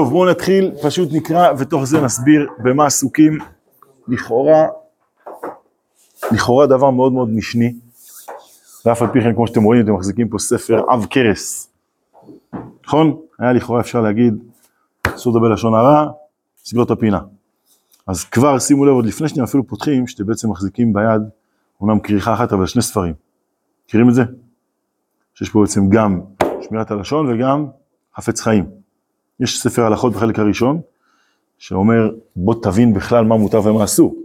טוב, בואו נתחיל, פשוט נקרא, ותוך זה נסביר במה עסוקים. לכאורה, לכאורה דבר מאוד מאוד משני, ואף על פי כן, כמו שאתם רואים, אתם מחזיקים פה ספר עב כרס, נכון? היה לכאורה אפשר להגיד, אסור לדבר לשון הרע, סגור את הפינה. אז כבר שימו לב, עוד לפני שאתם אפילו פותחים, שאתם בעצם מחזיקים ביד, אומנם כריכה אחת, אבל שני ספרים. מכירים את זה? שיש פה בעצם גם שמירת הלשון וגם חפץ חיים. יש ספר הלכות בחלק הראשון, שאומר בוא תבין בכלל מה מותר ומה אסור.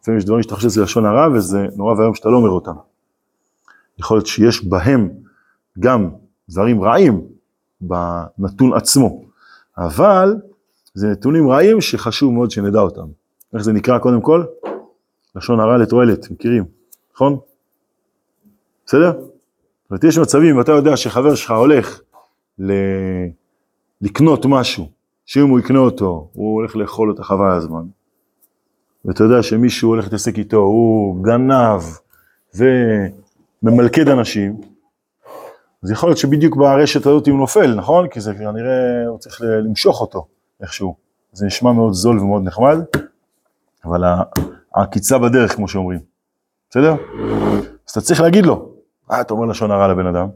לפעמים יש דברים שאתה חושב שזה לשון הרע וזה נורא ואיום שאתה לא אומר אותם. יכול להיות שיש בהם גם דברים רעים בנתון עצמו, אבל זה נתונים רעים שחשוב מאוד שנדע אותם. איך זה נקרא קודם כל? לשון הרע לתועלת, מכירים, נכון? בסדר? זאת אומרת, יש מצבים, אם אתה יודע שחבר שלך הולך ל... לקנות משהו, שאם הוא יקנה אותו, הוא הולך לאכול אותה חבל הזמן. ואתה יודע שמישהו הולך להתעסק איתו, הוא גנב וממלכד אנשים, אז יכול להיות שבדיוק ברשת הזאת הוא נופל, נכון? כי זה כנראה, הוא צריך למשוך אותו איכשהו. זה נשמע מאוד זול ומאוד נחמד, אבל העקיצה בדרך, כמו שאומרים. בסדר? אז אתה צריך להגיד לו, אה, אתה אומר לשון הרע לבן אדם?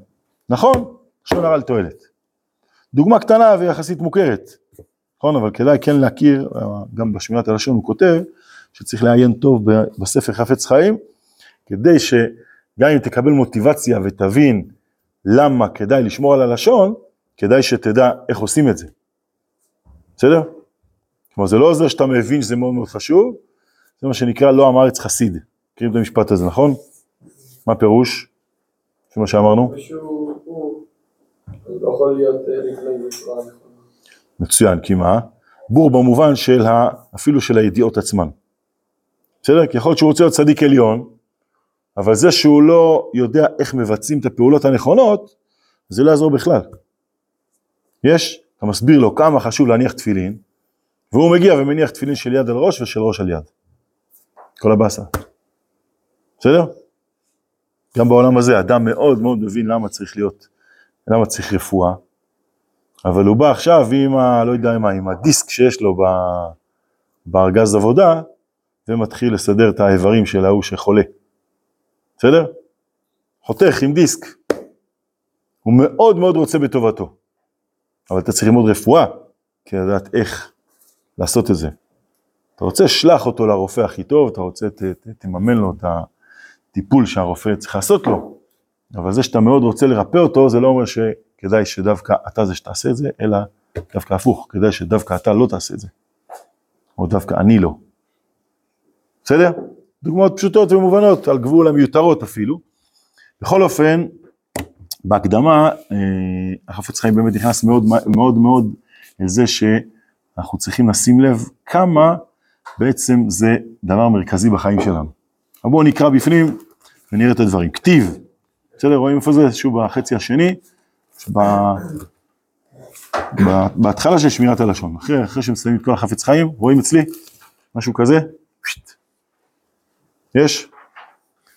נכון, לשון הרע לתועלת. דוגמה קטנה ויחסית מוכרת, נכון? אבל כדאי כן להכיר, גם בשמירת הלשון הוא כותב, שצריך לעיין טוב בספר חפץ חיים, כדי שגם אם תקבל מוטיבציה ותבין למה כדאי לשמור על הלשון, כדאי שתדע איך עושים את זה. בסדר? כלומר זה לא עוזר שאתה מבין שזה מאוד מאוד חשוב, זה מה שנקרא לא עם הארץ חסיד. מכירים את המשפט הזה, נכון? מה פירוש? זה מה שאמרנו? לא אה, מצוין, כי מה? בור במובן של ה, אפילו של הידיעות עצמן. בסדר? כי יכול להיות שהוא רוצה להיות צדיק עליון, אבל זה שהוא לא יודע איך מבצעים את הפעולות הנכונות, זה לא יעזור בכלל. יש, אתה מסביר לו כמה חשוב להניח תפילין, והוא מגיע ומניח תפילין של יד על ראש ושל ראש על יד. כל הבאסה. בסדר? גם בעולם הזה אדם מאוד מאוד מבין למה צריך להיות, למה צריך רפואה, אבל הוא בא עכשיו עם ה... לא יודע מה, עם הדיסק שיש לו בארגז עבודה, ומתחיל לסדר את האיברים של ההוא שחולה. בסדר? חותך עם דיסק. הוא מאוד מאוד רוצה בטובתו, אבל אתה צריך ללמוד רפואה, כדי לדעת איך לעשות את זה. אתה רוצה, שלח אותו לרופא הכי טוב, אתה רוצה, ת, ת, תממן לו את הטיפול שהרופא צריך לעשות לו, אבל זה שאתה מאוד רוצה לרפא אותו, זה לא אומר שכדאי שדווקא אתה זה שתעשה את זה, אלא דווקא הפוך, כדאי שדווקא אתה לא תעשה את זה, או דווקא אני לא. בסדר? דוגמאות פשוטות ומובנות, על גבול המיותרות אפילו. בכל אופן, בהקדמה, אה, החפץ חיים באמת נכנס מאוד מאוד מאוד לזה שאנחנו צריכים לשים לב כמה בעצם זה דבר מרכזי בחיים שלנו. אבל בואו נקרא בפנים ונראה את הדברים. כתיב, בסדר, רואים איפה זה? שוב בחצי השני, ב... בהתחלה של שמירת הלשון, אחרי, אחרי שמסיימים את כל החפץ חיים, רואים אצלי משהו כזה, פשט. יש?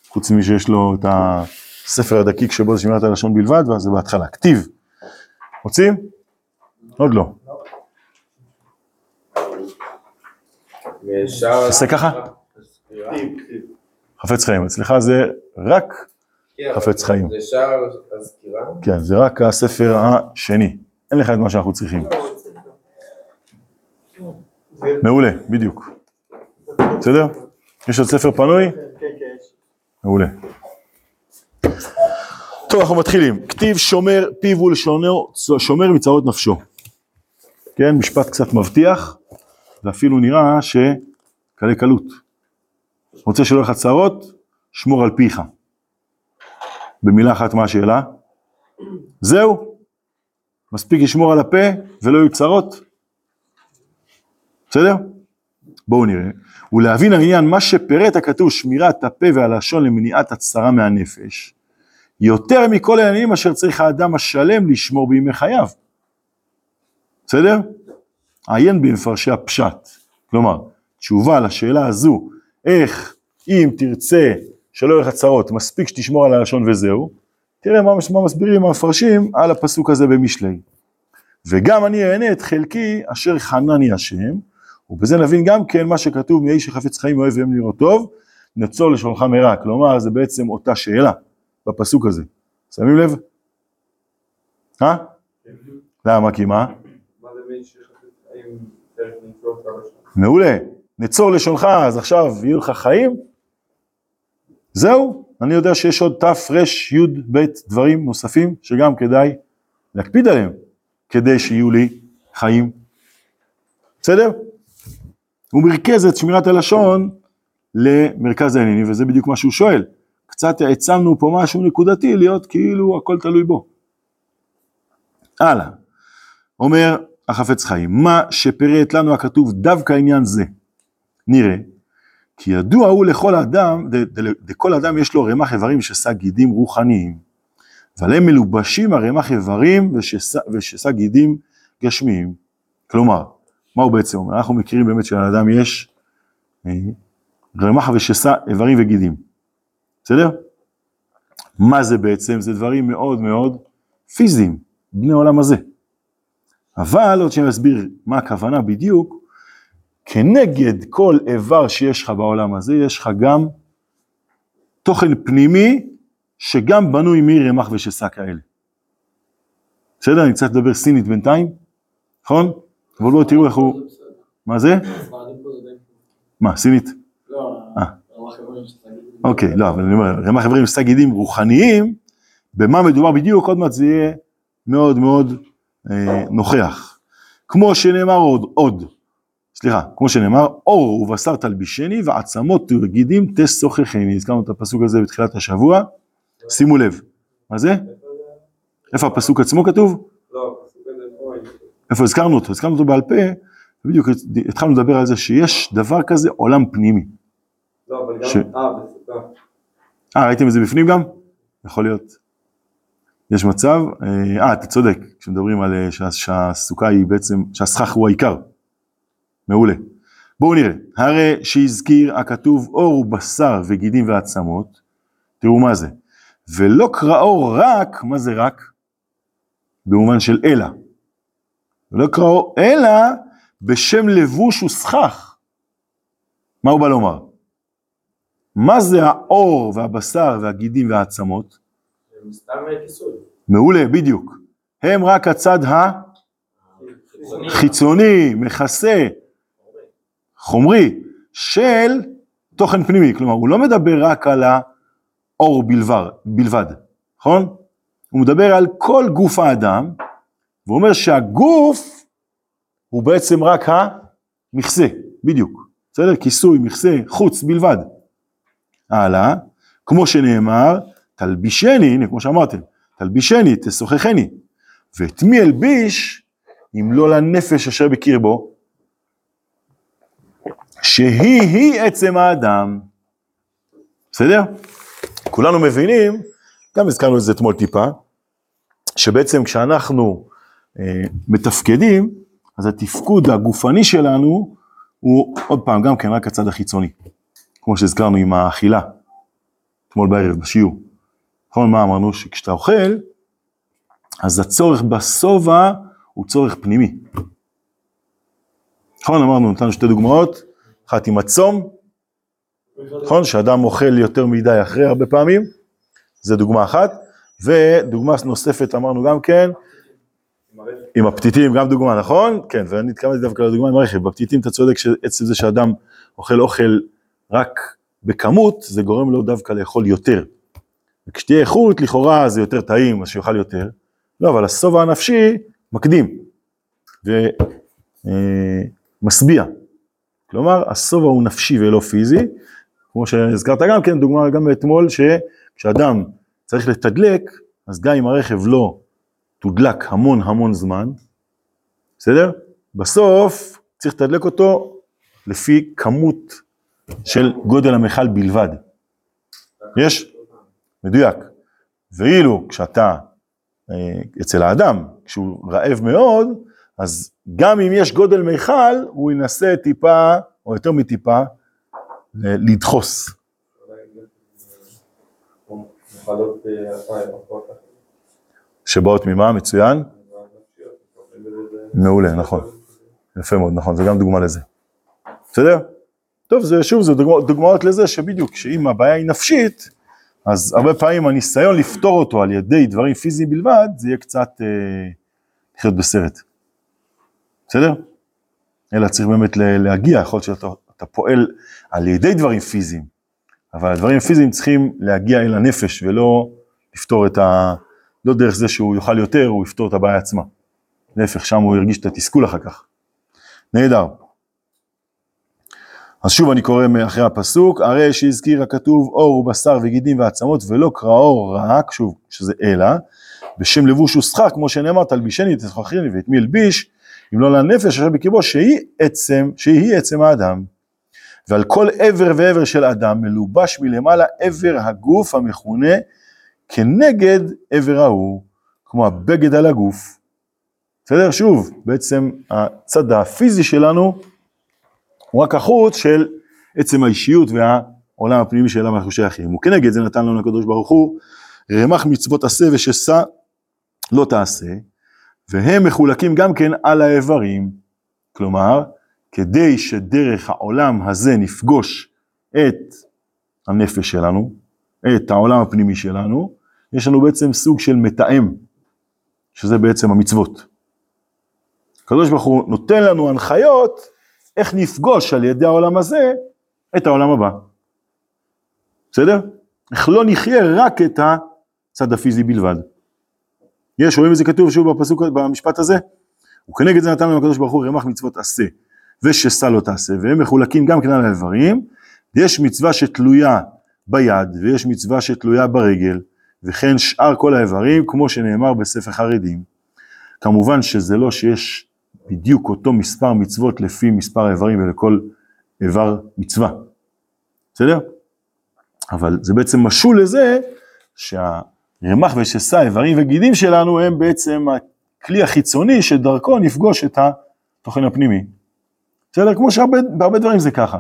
חוץ ממי שיש לו את הספר הדקיק שבו זה שמירת הלשון בלבד, ואז זה בהתחלה. כתיב. רוצים? עוד לא. תעשה ככה? חפץ חיים, אצלך זה רק חפץ חיים. זה שער הסקירה? כן, זה רק הספר השני. אין לך את מה שאנחנו צריכים. מעולה, בדיוק. בסדר? יש עוד ספר פנוי? מעולה. טוב, אנחנו מתחילים. כתיב שומר פיו ולשונו, שומר מצרות נפשו. כן, משפט קצת מבטיח, ואפילו נראה שקלי קלות. רוצה שלא יהיה לך צרות, שמור על פיך. במילה אחת מה השאלה? זהו. מספיק לשמור על הפה ולא יהיו צרות. בסדר? בואו נראה. ולהבין העניין, מה שפירט הכתוב שמירת הפה והלשון למניעת הצרה מהנפש, יותר מכל העניינים אשר צריך האדם השלם לשמור בימי חייו. בסדר? עיין במפרשי הפשט. כלומר, תשובה לשאלה הזו, איך אם תרצה שלא יהיו לך צרות, מספיק שתשמור על הלשון וזהו, תראה מה, מה מסבירים המפרשים על הפסוק הזה במשלי. וגם אני אהנה את חלקי אשר חנני השם, ובזה נבין גם כן מה שכתוב מי שחפץ חיים אוהב והם לראות טוב, נצור לשונך מרע, כלומר זה בעצם אותה שאלה בפסוק הזה, שמים לב? אה? למה? כי מה? מעולה, נצור לשונך, אז עכשיו יהיו לך חיים? זהו, אני יודע שיש עוד ת', ר', י', ב', דברים נוספים שגם כדאי להקפיד עליהם, כדי שיהיו לי חיים. בסדר? הוא מרכז את שמירת הלשון למרכז העניינים, וזה בדיוק מה שהוא שואל. קצת העצמנו פה משהו נקודתי, להיות כאילו הכל תלוי בו. הלאה. אומר החפץ חיים, מה שפירט לנו הכתוב דווקא עניין זה, נראה, כי ידוע הוא לכל אדם, לכל אדם יש לו רמ"ח איברים ששא גידים רוחניים, אבל הם מלובשים הרמ"ח איברים וששא גידים גשמיים. כלומר, מה הוא בעצם אומר? אנחנו מכירים באמת שלאדם יש אה, רמ"ח ושסע איברים וגידים, בסדר? מה זה בעצם? זה דברים מאוד מאוד פיזיים, בני עולם הזה. אבל עוד שאני אסביר מה הכוונה בדיוק, כנגד כל איבר שיש לך בעולם הזה, יש לך גם תוכן פנימי שגם בנוי מרמ"ח ושסע כאלה. בסדר? אני קצת אדבר סינית בינתיים, נכון? אבל בואו תראו איך הוא... מה זה? מה, סינית? לא, אה. רמ"ח. אוקיי, לא, אבל אני אומר, רמ"ח איברים שא גידים רוחניים, במה מדובר בדיוק, עוד מעט זה יהיה מאוד מאוד אה, נוכח. כמו שנאמר עוד, עוד, סליחה, כמו שנאמר, אור ובשר תלבישני ועצמות וגידים תשוחחני. הזכרנו את הפסוק הזה בתחילת השבוע, שימו לב. מה זה? איפה הפסוק עצמו כתוב? לא, פה, איפה הזכרנו אותו? הזכרנו אותו בעל פה, ובדיוק התחלנו לדבר על זה שיש דבר כזה עולם פנימי. לא, אבל גם, אה, בסוכה. אה, ראיתם את זה בפנים גם? יכול להיות. יש מצב, אה, אה, אתה צודק, כשמדברים על אה, שה- שהסוכה היא בעצם, שהסכך הוא העיקר. מעולה. בואו נראה, הרי שהזכיר הכתוב אור ובשר וגידים ועצמות, תראו מה זה, ולא קראו רק, מה זה רק? במובן של אלא. ולא קראו אלא בשם לבוש וסכך. מה הוא בא לומר? מה זה האור והבשר והגידים והעצמות? זה סתם כיסוי. מעולה, בדיוק. הם רק הצד חיצוני. החיצוני, מכסה, חומרי, של תוכן פנימי. כלומר, הוא לא מדבר רק על האור בלבד, בלבד, נכון? הוא מדבר על כל גוף האדם, והוא אומר שהגוף הוא בעצם רק המכסה, בדיוק. בסדר? כיסוי, מכסה, חוץ בלבד. הלאה, כמו שנאמר, תלבישני, הנה כמו שאמרתם, תלבישני, תשוחחני. ואת מי אלביש, אם לא לנפש אשר בקרבו, שהיא-היא עצם האדם. בסדר? כולנו מבינים, גם הזכרנו את זה אתמול טיפה, שבעצם כשאנחנו אה, מתפקדים, אז התפקוד הגופני שלנו הוא עוד פעם גם כן רק הצד החיצוני, כמו שהזכרנו עם האכילה, אתמול בערב בשיעור. נכון, מה אמרנו? שכשאתה אוכל, אז הצורך בשובע הוא צורך פנימי. נכון, אמרנו, נתנו שתי דוגמאות, אחת עם הצום, נכון, שאדם אוכל יותר מדי אחרי הרבה פעמים, זה דוגמה אחת, ודוגמה נוספת אמרנו גם כן, עם הפתיתים גם דוגמה, נכון? כן, ואני התכוונתי דווקא לדוגמה עם הרכב, בפתיתים אתה צודק שעצם זה שאדם אוכל אוכל רק בכמות, זה גורם לו דווקא לאכול יותר. וכשתהיה איכות, לכאורה זה יותר טעים, אז שיאכל יותר. לא, אבל השובע הנפשי מקדים ומשביע. כלומר, השובע הוא נפשי ולא פיזי, כמו שהזכרת גם כן, דוגמה גם מאתמול, שכשאדם צריך לתדלק, אז גם אם הרכב לא תודלק המון המון זמן, בסדר? בסוף צריך לתדלק אותו לפי כמות של גודל המכל בלבד. יש? מדויק. ואילו כשאתה אה, אצל האדם, כשהוא רעב מאוד, אז גם אם יש גודל מיכל, הוא ינסה טיפה, או יותר מטיפה, לדחוס. שבאות ממה? מצוין? מעולה, נכון. יפה מאוד, נכון, זה גם דוגמה לזה. בסדר? טוב, זה שוב, זה דוגמא, דוגמאות לזה שבדיוק, שאם הבעיה היא נפשית, אז הרבה פעמים הניסיון לפתור אותו על ידי דברים פיזיים בלבד, זה יהיה קצת אה, לחיות בסרט. בסדר? אלא צריך באמת להגיע, יכול להיות שאתה אתה פועל על ידי דברים פיזיים, אבל הדברים הפיזיים צריכים להגיע אל הנפש ולא לפתור את ה... לא דרך זה שהוא יאכל יותר, הוא יפתור את הבעיה עצמה. להפך, שם הוא ירגיש את התסכול אחר כך. נהדר. אז שוב אני קורא מאחרי הפסוק, הרי שהזכיר הכתוב אור ובשר וגידים ועצמות ולא קראו רק, שוב, שזה אלא, בשם לבוש ושכר, כמו שנאמר, תלבישני תשכחני ואת מי אלביש, אם לא לנפש אשר בקרבו, שהיא עצם, שהיא עצם האדם. ועל כל עבר ועבר של אדם מלובש מלמעלה עבר הגוף המכונה כנגד עבר ההוא, כמו הבגד על הגוף. בסדר? שוב, בעצם הצד הפיזי שלנו הוא רק החוץ של עצם האישיות והעולם הפנימי שאליו אנחנו שייכים. וכנגד זה נתן לנו הקדוש ברוך הוא, רמ"ח מצוות עשה ושסע לא תעשה, והם מחולקים גם כן על האיברים. כלומר, כדי שדרך העולם הזה נפגוש את הנפש שלנו, את העולם הפנימי שלנו, יש לנו בעצם סוג של מתאם, שזה בעצם המצוות. הקדוש ברוך הוא נותן לנו הנחיות איך נפגוש על ידי העולם הזה את העולם הבא. בסדר? איך לא נחיה רק את הצד הפיזי בלבד. יש, רואים את זה כתוב שוב בפסוק, במשפט הזה? וכנגד זה נתן לנו הקדוש ברוך הוא רמ"ח מצוות עשה ושסה לא תעשה, והם מחולקים גם על האיברים, יש מצווה שתלויה ביד ויש מצווה שתלויה ברגל, וכן שאר כל האיברים, כמו שנאמר בספר חרדים. כמובן שזה לא שיש בדיוק אותו מספר מצוות לפי מספר האיברים ולכל איבר מצווה, בסדר? אבל זה בעצם משול לזה שהרמ"ח ושסה, איברים וגידים שלנו הם בעצם הכלי החיצוני שדרכו נפגוש את התוכן הפנימי. בסדר? כמו שבהרבה דברים זה ככה.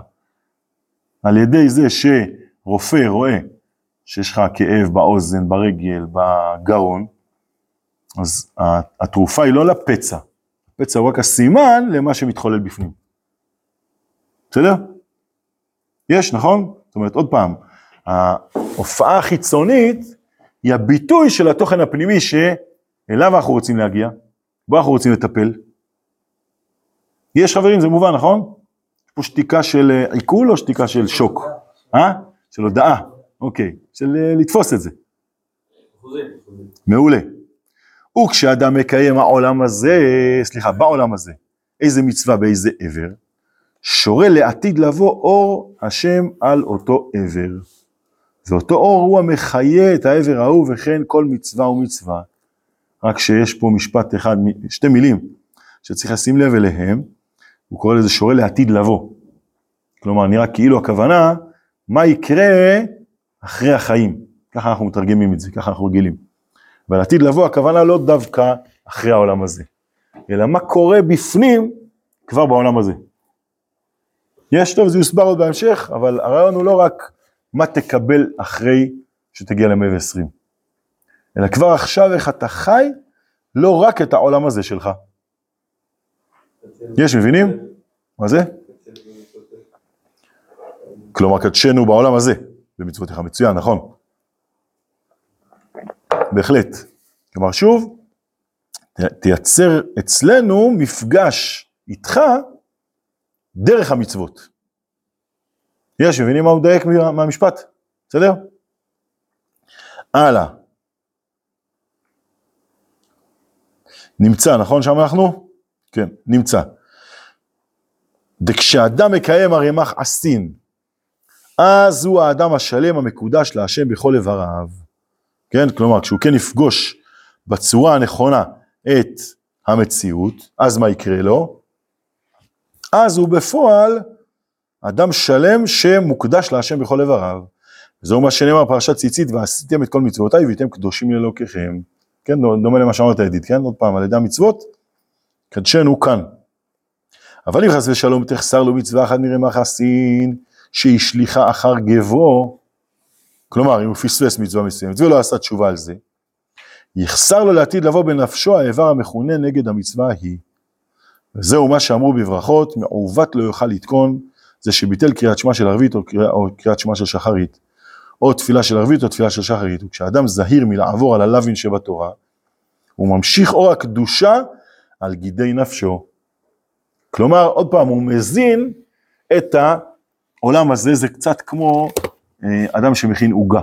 על ידי זה שרופא רואה שיש לך כאב באוזן, ברגל, בגרון, אז התרופה היא לא לפצע, הפצע הוא רק הסימן למה שמתחולל בפנים. בסדר? יש, נכון? זאת אומרת, עוד פעם, ההופעה החיצונית היא הביטוי של התוכן הפנימי שאליו אנחנו רוצים להגיע, בו אנחנו רוצים לטפל. יש חברים, זה מובן, נכון? יש פה שתיקה של אה, עיכול או שתיקה של שוק? אה? של הודעה, אוקיי, של אה, לתפוס את זה. מעולה. וכשאדם מקיים העולם הזה, סליחה, בעולם הזה, איזה מצווה באיזה עבר, שורה לעתיד לבוא אור השם על אותו עבר. ואותו אור הוא המחיה את העבר ההוא וכן כל מצווה ומצווה. רק שיש פה משפט אחד, שתי מילים שצריך לשים לב אליהם, הוא קורא לזה שורה לעתיד לבוא. כלומר, נראה כאילו הכוונה, מה יקרה אחרי החיים. ככה אנחנו מתרגמים את זה, ככה אנחנו רגילים. ועל עתיד לבוא הכוונה לא דווקא אחרי העולם הזה, אלא מה קורה בפנים כבר בעולם הזה. יש טוב, זה יוסבר עוד בהמשך, אבל הרעיון הוא לא רק מה תקבל אחרי שתגיע למאה ועשרים, אלא כבר עכשיו איך אתה חי לא רק את העולם הזה שלך. יש, מבינים? מה זה? כלומר, קדשנו בעולם הזה, במצוותיך מצוין, נכון? בהחלט. כלומר, שוב, תייצר אצלנו מפגש איתך דרך המצוות. יש, מבינים מה הוא מדייק מה- מהמשפט? בסדר? הלאה. נמצא, נכון שם אנחנו? כן, נמצא. וכשאדם מקיים הרמ"ח עשין, אז הוא האדם השלם המקודש להשם בכל איבריו. כן, כלומר, כשהוא כן יפגוש בצורה הנכונה את המציאות, אז מה יקרה לו? אז הוא בפועל אדם שלם שמוקדש להשם בכל איבריו. וזהו מה שנאמר פרשת ציצית, ועשיתם את כל מצוותיי והייתם קדושים לאלוקיכם. כן, דומה למה שאמרת ידיד, כן, עוד פעם, על ידי המצוות, קדשנו כאן. אבל אם חס ושלום תחסר לו מצווה אחת מרמ"ח עשין, שהשליכה אחר גבו, כלומר, אם הוא פספס מצווה מסוימת ולא עשה תשובה על זה, יחסר לו לעתיד לבוא בנפשו האיבר המכונה נגד המצווה ההיא. וזהו מה שאמרו בברכות, מעוות לא יוכל לתקון, זה שביטל קריאת שמע של ערבית או, קריאה, או קריאת שמע של שחרית, או תפילה של ערבית או תפילה של שחרית, וכשאדם זהיר מלעבור על הלווין שבתורה, הוא ממשיך אור הקדושה על גידי נפשו. כלומר, עוד פעם, הוא מזין את העולם הזה, זה קצת כמו אה, אדם שמכין עוגה.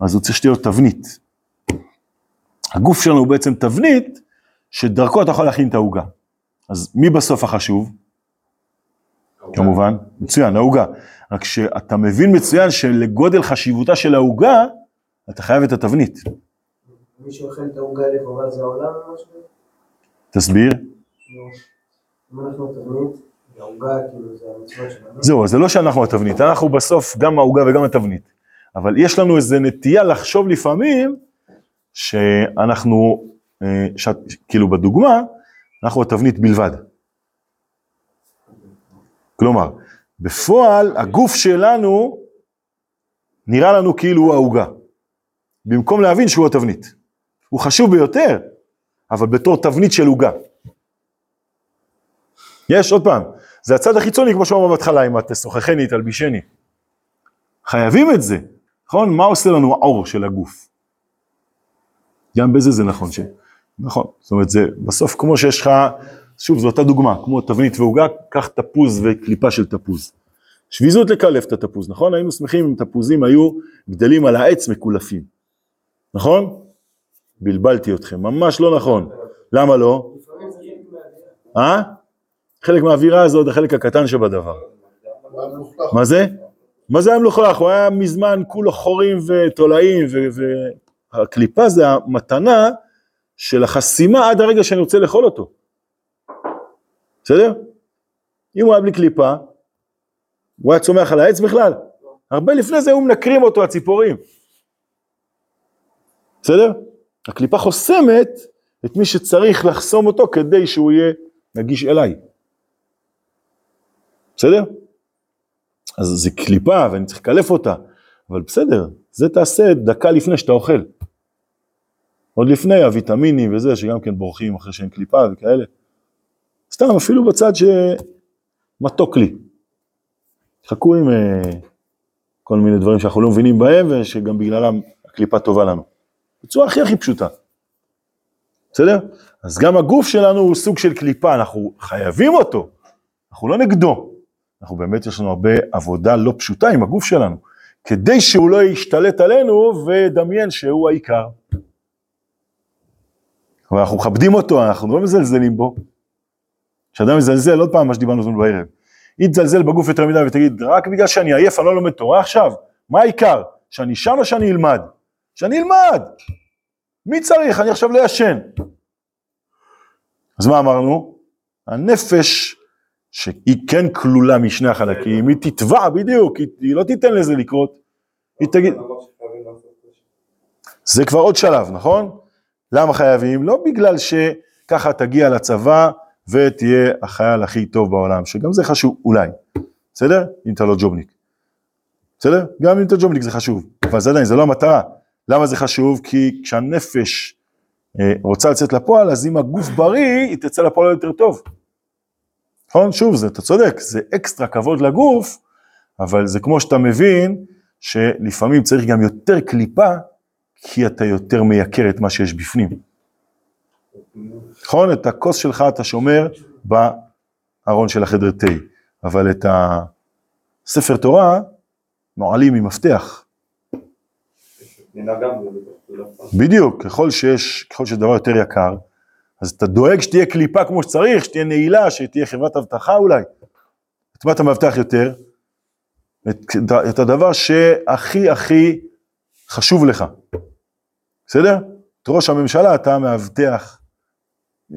אז הוא צריך שתהיה לו תבנית. הגוף שלנו הוא בעצם תבנית שדרכו אתה יכול להכין את העוגה. אז מי בסוף החשוב? כמובן, מצוין, העוגה. רק שאתה מבין מצוין שלגודל חשיבותה של העוגה, אתה חייב את התבנית. מי שאוכל את העוגה לכאורה זה העולם או משהו? תסביר. כאילו, אם אנחנו תבנית, כאילו. זהו, זה לא שאנחנו התבנית, אנחנו בסוף גם העוגה וגם התבנית. אבל יש לנו איזו נטייה לחשוב לפעמים שאנחנו, אה, כאילו בדוגמה, אנחנו התבנית בלבד. כלומר, בפועל הגוף שלנו נראה לנו כאילו הוא העוגה, במקום להבין שהוא התבנית. הוא חשוב ביותר, אבל בתור תבנית של עוגה. יש, עוד פעם, זה הצד החיצוני, כמו שאמרנו בהתחלה, אם את תשוחחני, תלבישני. חייבים את זה, נכון? מה עושה לנו האור של הגוף? גם בזה זה נכון, ש... נכון, זאת אומרת, זה בסוף כמו שיש לך, שוב, זו אותה דוגמה, כמו תבנית ועוגה, קח תפוז וקליפה של תפוז. שביזות לקלף את התפוז, נכון? היינו שמחים אם תפוזים היו גדלים על העץ מקולפים, נכון? בלבלתי אתכם, ממש לא נכון. למה לא? אה? חלק מהאווירה עוד החלק הקטן שבדבר. מה זה? מה זה היה מלוכלך? הוא היה מזמן כולו חורים ותולעים, והקליפה זה המתנה של החסימה עד הרגע שאני רוצה לאכול אותו. בסדר? אם הוא היה בלי קליפה, הוא היה צומח על העץ בכלל. הרבה לפני זה היו מנקרים אותו הציפורים. בסדר? הקליפה חוסמת את מי שצריך לחסום אותו כדי שהוא יהיה נגיש אליי. בסדר? אז זה קליפה ואני צריך לקלף אותה, אבל בסדר, זה תעשה דקה לפני שאתה אוכל. עוד לפני הוויטמינים וזה, שגם כן בורחים אחרי שאין קליפה וכאלה. סתם, אפילו בצד שמתוק לי. חכו עם uh, כל מיני דברים שאנחנו לא מבינים בהם, ושגם בגללם הקליפה טובה לנו. בצורה הכי הכי פשוטה. בסדר? אז גם הגוף שלנו הוא סוג של קליפה, אנחנו חייבים אותו, אנחנו לא נגדו. אנחנו באמת, יש לנו הרבה עבודה לא פשוטה עם הגוף שלנו, כדי שהוא לא ישתלט עלינו וידמיין שהוא העיקר. אבל אנחנו מכבדים אותו, אנחנו לא מזלזלים בו. כשאדם מזלזל, עוד פעם מה שדיברנו אתמול בערב, אם תזלזל בגוף יותר מדי ותגיד, רק בגלל שאני עייף, אני לא לומד תורה עכשיו, מה העיקר? שאני שם או שאני אלמד? שאני אלמד! מי צריך? אני עכשיו לא ישן. אז מה אמרנו? הנפש, שהיא כן כלולה משני החלקים, היא תתבע בדיוק, היא, היא לא תיתן לזה לקרות, היא תגיד. זה כבר עוד שלב, נכון? למה חייבים? לא בגלל שככה תגיע לצבא ותהיה החייל הכי טוב בעולם, שגם זה חשוב, אולי, בסדר? אם אתה לא ג'ובניק. בסדר? גם אם אתה ג'ובניק זה חשוב, אבל זה עדיין, זה לא המטרה. למה זה חשוב? כי כשהנפש אה, רוצה לצאת לפועל, אז אם הגוף בריא, היא תצא לפועל יותר טוב. נכון? שוב, זה, אתה צודק, זה אקסטרה כבוד לגוף, אבל זה כמו שאתה מבין, שלפעמים צריך גם יותר קליפה, כי אתה יותר מייקר את מה שיש בפנים. נכון? את הכוס שלך אתה שומר בארון של החדר תה, אבל את הספר תורה נועלים עם מפתח. פנינה גם זה בתוך תפילה. בדיוק, ככל שיש, ככל שדבר יותר יקר, אז אתה דואג שתהיה קליפה כמו שצריך, שתהיה נעילה, שתהיה חברת אבטחה אולי. את מה אתה מאבטח יותר? את, את הדבר שהכי הכי חשוב לך. בסדר? את ראש הממשלה אתה מאבטח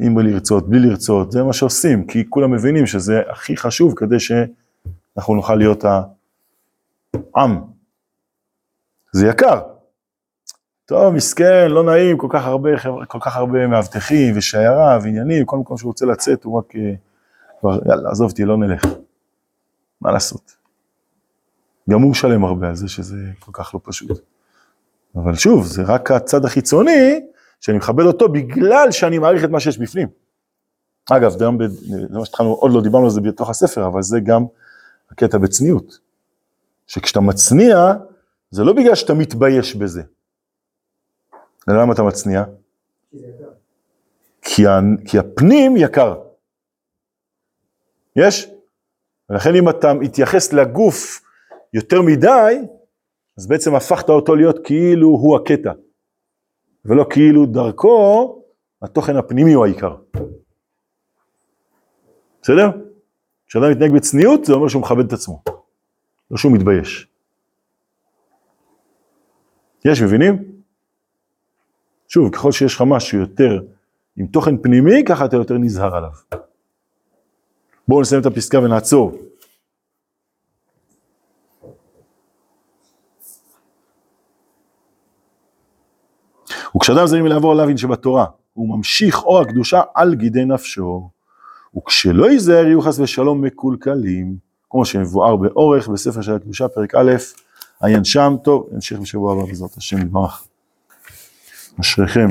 עם לרצות, בלי לרצות, זה מה שעושים, כי כולם מבינים שזה הכי חשוב כדי שאנחנו נוכל להיות העם. זה יקר. טוב, מסכן, לא נעים, כל כך הרבה, כל כך הרבה מאבטחים ושיירה ועניינים, כל מקום שהוא רוצה לצאת הוא רק אה, כבר, יאללה, עזוב אותי, לא נלך. מה לעשות? גם הוא משלם הרבה על זה שזה כל כך לא פשוט. אבל שוב, זה רק הצד החיצוני, שאני מכבד אותו בגלל שאני מעריך את מה שיש בפנים. אגב, זה מה שהתחלנו, עוד לא דיברנו על זה בתוך הספר, אבל זה גם הקטע בצניעות. שכשאתה מצניע, זה לא בגלל שאתה מתבייש בזה. למה אתה מצניע? כי כי הפנים יקר. יש? ולכן אם אתה מתייחס לגוף יותר מדי, אז בעצם הפכת אותו להיות כאילו הוא הקטע. ולא כאילו דרכו, התוכן הפנימי הוא העיקר. בסדר? כשאדם מתנהג בצניעות, זה אומר שהוא מכבד את עצמו. לא שהוא מתבייש. יש, מבינים? שוב, ככל שיש לך משהו יותר עם תוכן פנימי, ככה אתה יותר נזהר עליו. בואו נסיים את הפסקה ונעצור. וכשאדם זרים לעבור עליו אין שבתורה, הוא ממשיך אור הקדושה על גידי נפשו, וכשלא ייזהר יהיו חס ושלום מקולקלים, כמו שמבואר באורך בספר של הקדושה, פרק א', עיין שם, טוב, נמשיך בשבוע הבא בעזרת השם יתברך. אשריכם.